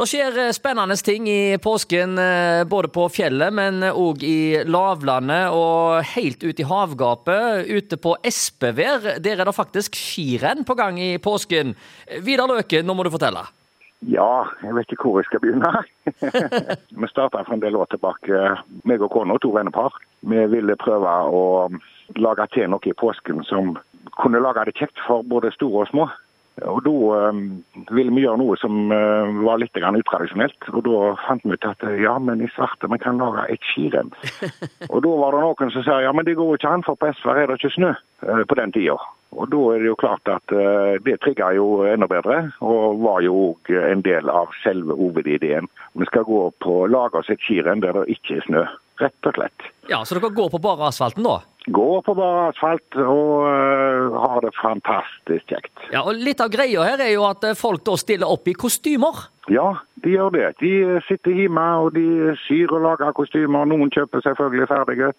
Det skjer eh, spennende ting i påsken, eh, både på fjellet, men òg i lavlandet og helt ut i havgapet. Ute på Espevær, der er det faktisk skirenn på gang i påsken. Vidar Løken, nå må du fortelle. Ja, jeg vet ikke hvor jeg skal begynne. vi starta for en del år tilbake, meg og kona, to vennepar. Vi ville prøve å lage til noe i påsken som kunne lage det kjekt for både store og små. Og Da um, ville vi gjøre noe som uh, var litt utradisjonelt. Og Da fant vi ut at ja, men i svarte vi kan lage et skirenn. og Da var det noen som sa ja, men det går ikke an, for på SV, er det ikke snø uh, på den tida. Og Da er det jo klart at uh, det trigga jo enda bedre, og var jo òg en del av selve hovedideen. Vi skal gå på lage oss et skirenn der det ikke er snø, rett og slett. Ja, Så dere går på bare asfalten da? Går på bare asfalt og uh, har det fantastisk kjekt. Ja, og Litt av greia her er jo at folk da stiller opp i kostymer. Ja, de gjør det. De sitter hjemme og de syr og lager kostymer. Noen kjøper selvfølgelig ferdige.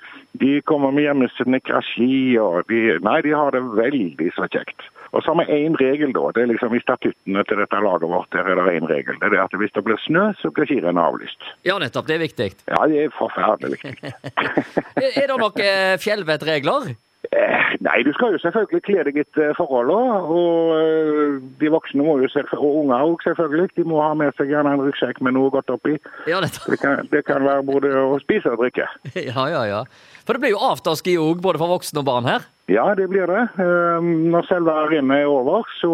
De kommer med hjemmesnekra ski og de Nei, de har det veldig så kjekt. Og så har vi én regel, da. det er liksom I statuttene til dette laget vårt der er det én regel. Det er at hvis det blir snø, så blir skirennet avlyst. Ja, nettopp. Det er viktig. Ja, det er forferdelig viktig. er det noen fjellvettregler? Eh, nei, du skal jo selvfølgelig kle deg etter forholdene. Og eh, de voksne må jo og unger òg selvfølgelig, de må ha med seg gjerne en ryggsekk med noe godt oppi. Ja, det, kan, det kan være både å spise og drikke. Ja, ja, ja. For det blir jo afterski òg, både for voksne og barn her? Ja, det blir det. Eh, når selve rennet er over, så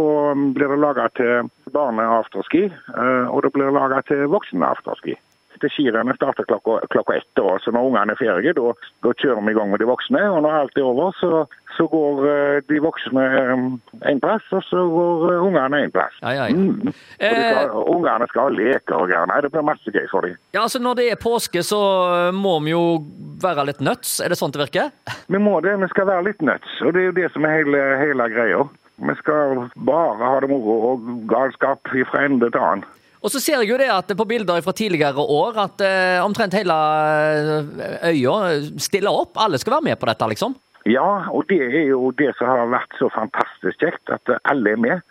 blir det laga til barne-afterski. Og det blir laga til voksne-afterski til skirennet starter klokka, klokka ett. År. Så når ungene er ferdige, da, da, kjører vi i gang med de voksne. Og når alt er over, så, så går uh, de voksne én plass, og så går uh, ungene én plass. Ja, ja, ja. Mm. Skal, uh, ungene skal ha leker og greier. Det blir masse gøy for dem. Ja, altså Når det er påske, så må vi jo være litt nuts. Er det sånn det virker? Vi må det. Vi skal være litt nuts. Og det er jo det som er hele, hele greia. Vi skal bare ha det moro og galskap fra ende til annen. Og så ser jeg jo det at på bilder fra tidligere år at eh, omtrent hele eh, øya stiller opp. Alle skal være med på dette, liksom? Ja, og det er jo det som har vært så fantastisk kjekt. At alle er med.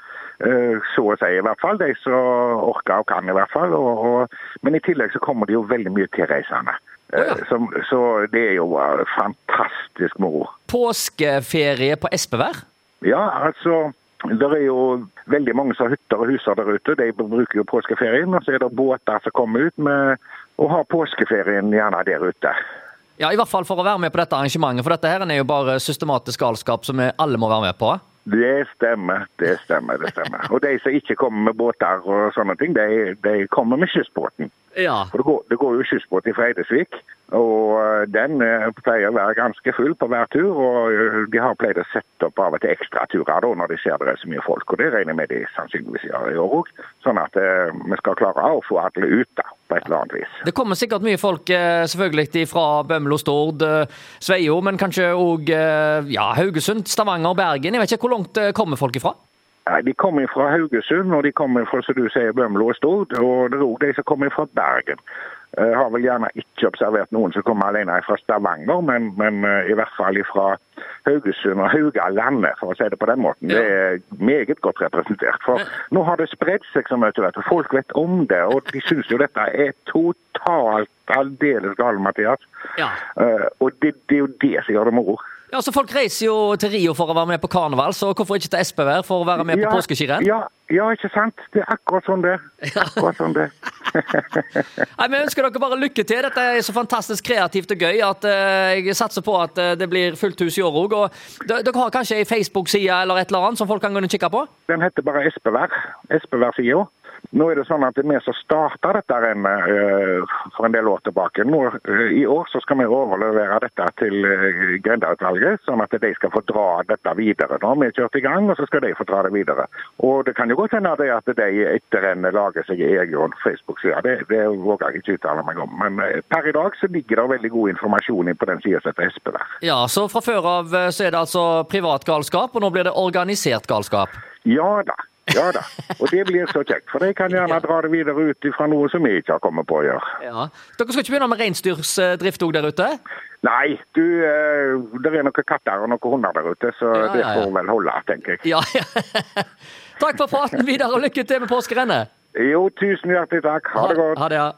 Eh, så å si i hvert fall. De som orker og kan, i hvert fall. Og, og, men i tillegg så kommer det jo veldig mye tilreisende. Oh, ja. så, så, det er jo fantastisk moro. Påskeferie på Espevær? Ja, altså det er jo veldig mange som har hytter og huser der ute. De bruker jo påskeferien. Og så er det båter som kommer ut med å ha påskeferien gjerne der ute. Ja, i hvert fall for å være med på dette arrangementet. For dette her er jo bare systematisk galskap som alle må være med på. Det stemmer, det stemmer. det stemmer. Og de som ikke kommer med båter og sånne ting, de, de kommer med kystbåten. Ja. For det går, det går jo skyssbåt fra Eidesvik, og eh, den eh, pleier å være ganske full på hver tur. Og eh, de har pleid å sette opp av og til ekstraturer da, når de ser det er så mye folk. Og det regner jeg med de sannsynligvis gjør i år òg. Sånn at eh, vi skal klare å få alle ut da, på et eller annet vis. Det kommer sikkert mye folk selvfølgelig fra Bømlo, Stord, Sveio, men kanskje òg ja, Haugesund, Stavanger, Bergen. Jeg vet ikke, Hvor langt kommer folk ifra? Nei, De kommer fra Haugesund, og de kommer fra som du sier, Bømlo og Stord. Og det er òg de som kommer fra Bergen. Jeg har vel gjerne ikke observert noen som kommer alene fra Stavanger, men, men i hvert fall fra Haugesund og Haugalandet, for å si det på den måten. Ja. Det er meget godt representert. For nå har det spredd seg så mye, vet Folk vet om det, og de syns jo dette er totalt aldeles galt, Mathias. Ja. Uh, og det, det, er jo det som gjør det moro. Ja, så Folk reiser jo til Rio for å være med på karneval, så hvorfor ikke til Espevær for å være med ja, på påskeskirenn? Ja, ja, ikke sant. Det er akkurat sånn det Akkurat sånn det Nei, Vi ønsker dere bare lykke til. Dette er så fantastisk kreativt og gøy at uh, jeg satser på at uh, det blir fullt hus i år òg. Dere har kanskje ei Facebook-side eller et eller annet som folk kan gå og kikke på? Den heter bare Espevær. Espevær-sida. Nå er det sånn at det er vi som starta dette rennet uh, for en del år tilbake. Nå, uh, I år så skal vi overlevere dette til uh, Grendautvalget, sånn at de skal få dra dette videre. Nå har vi kjørt i gang, og så skal de få dra det videre. Og Det kan jo godt hende at de etter rennet lager seg egen Facebook-side. Det, det våger jeg ikke uttale meg om. Men per i dag så ligger det veldig god informasjon på den sida som heter Espe der. Ja, Så fra før av så er det altså privat galskap, og nå blir det organisert galskap? Ja da. Ja da, og det blir så kjekt. For de kan gjerne dra det videre ut fra noe som vi ikke har kommet på å gjøre. Ja. Dere skal ikke begynne med reinsdyrsdrift òg der ute? Nei, du, eh, det er noen katter og noen hunder der ute, så ja, det får vel holde, tenker jeg. Ja, ja. Takk for praten, Vidar, og lykke til med påskerennet. Jo, tusen hjertelig takk. Ha det godt. Ha det, ja.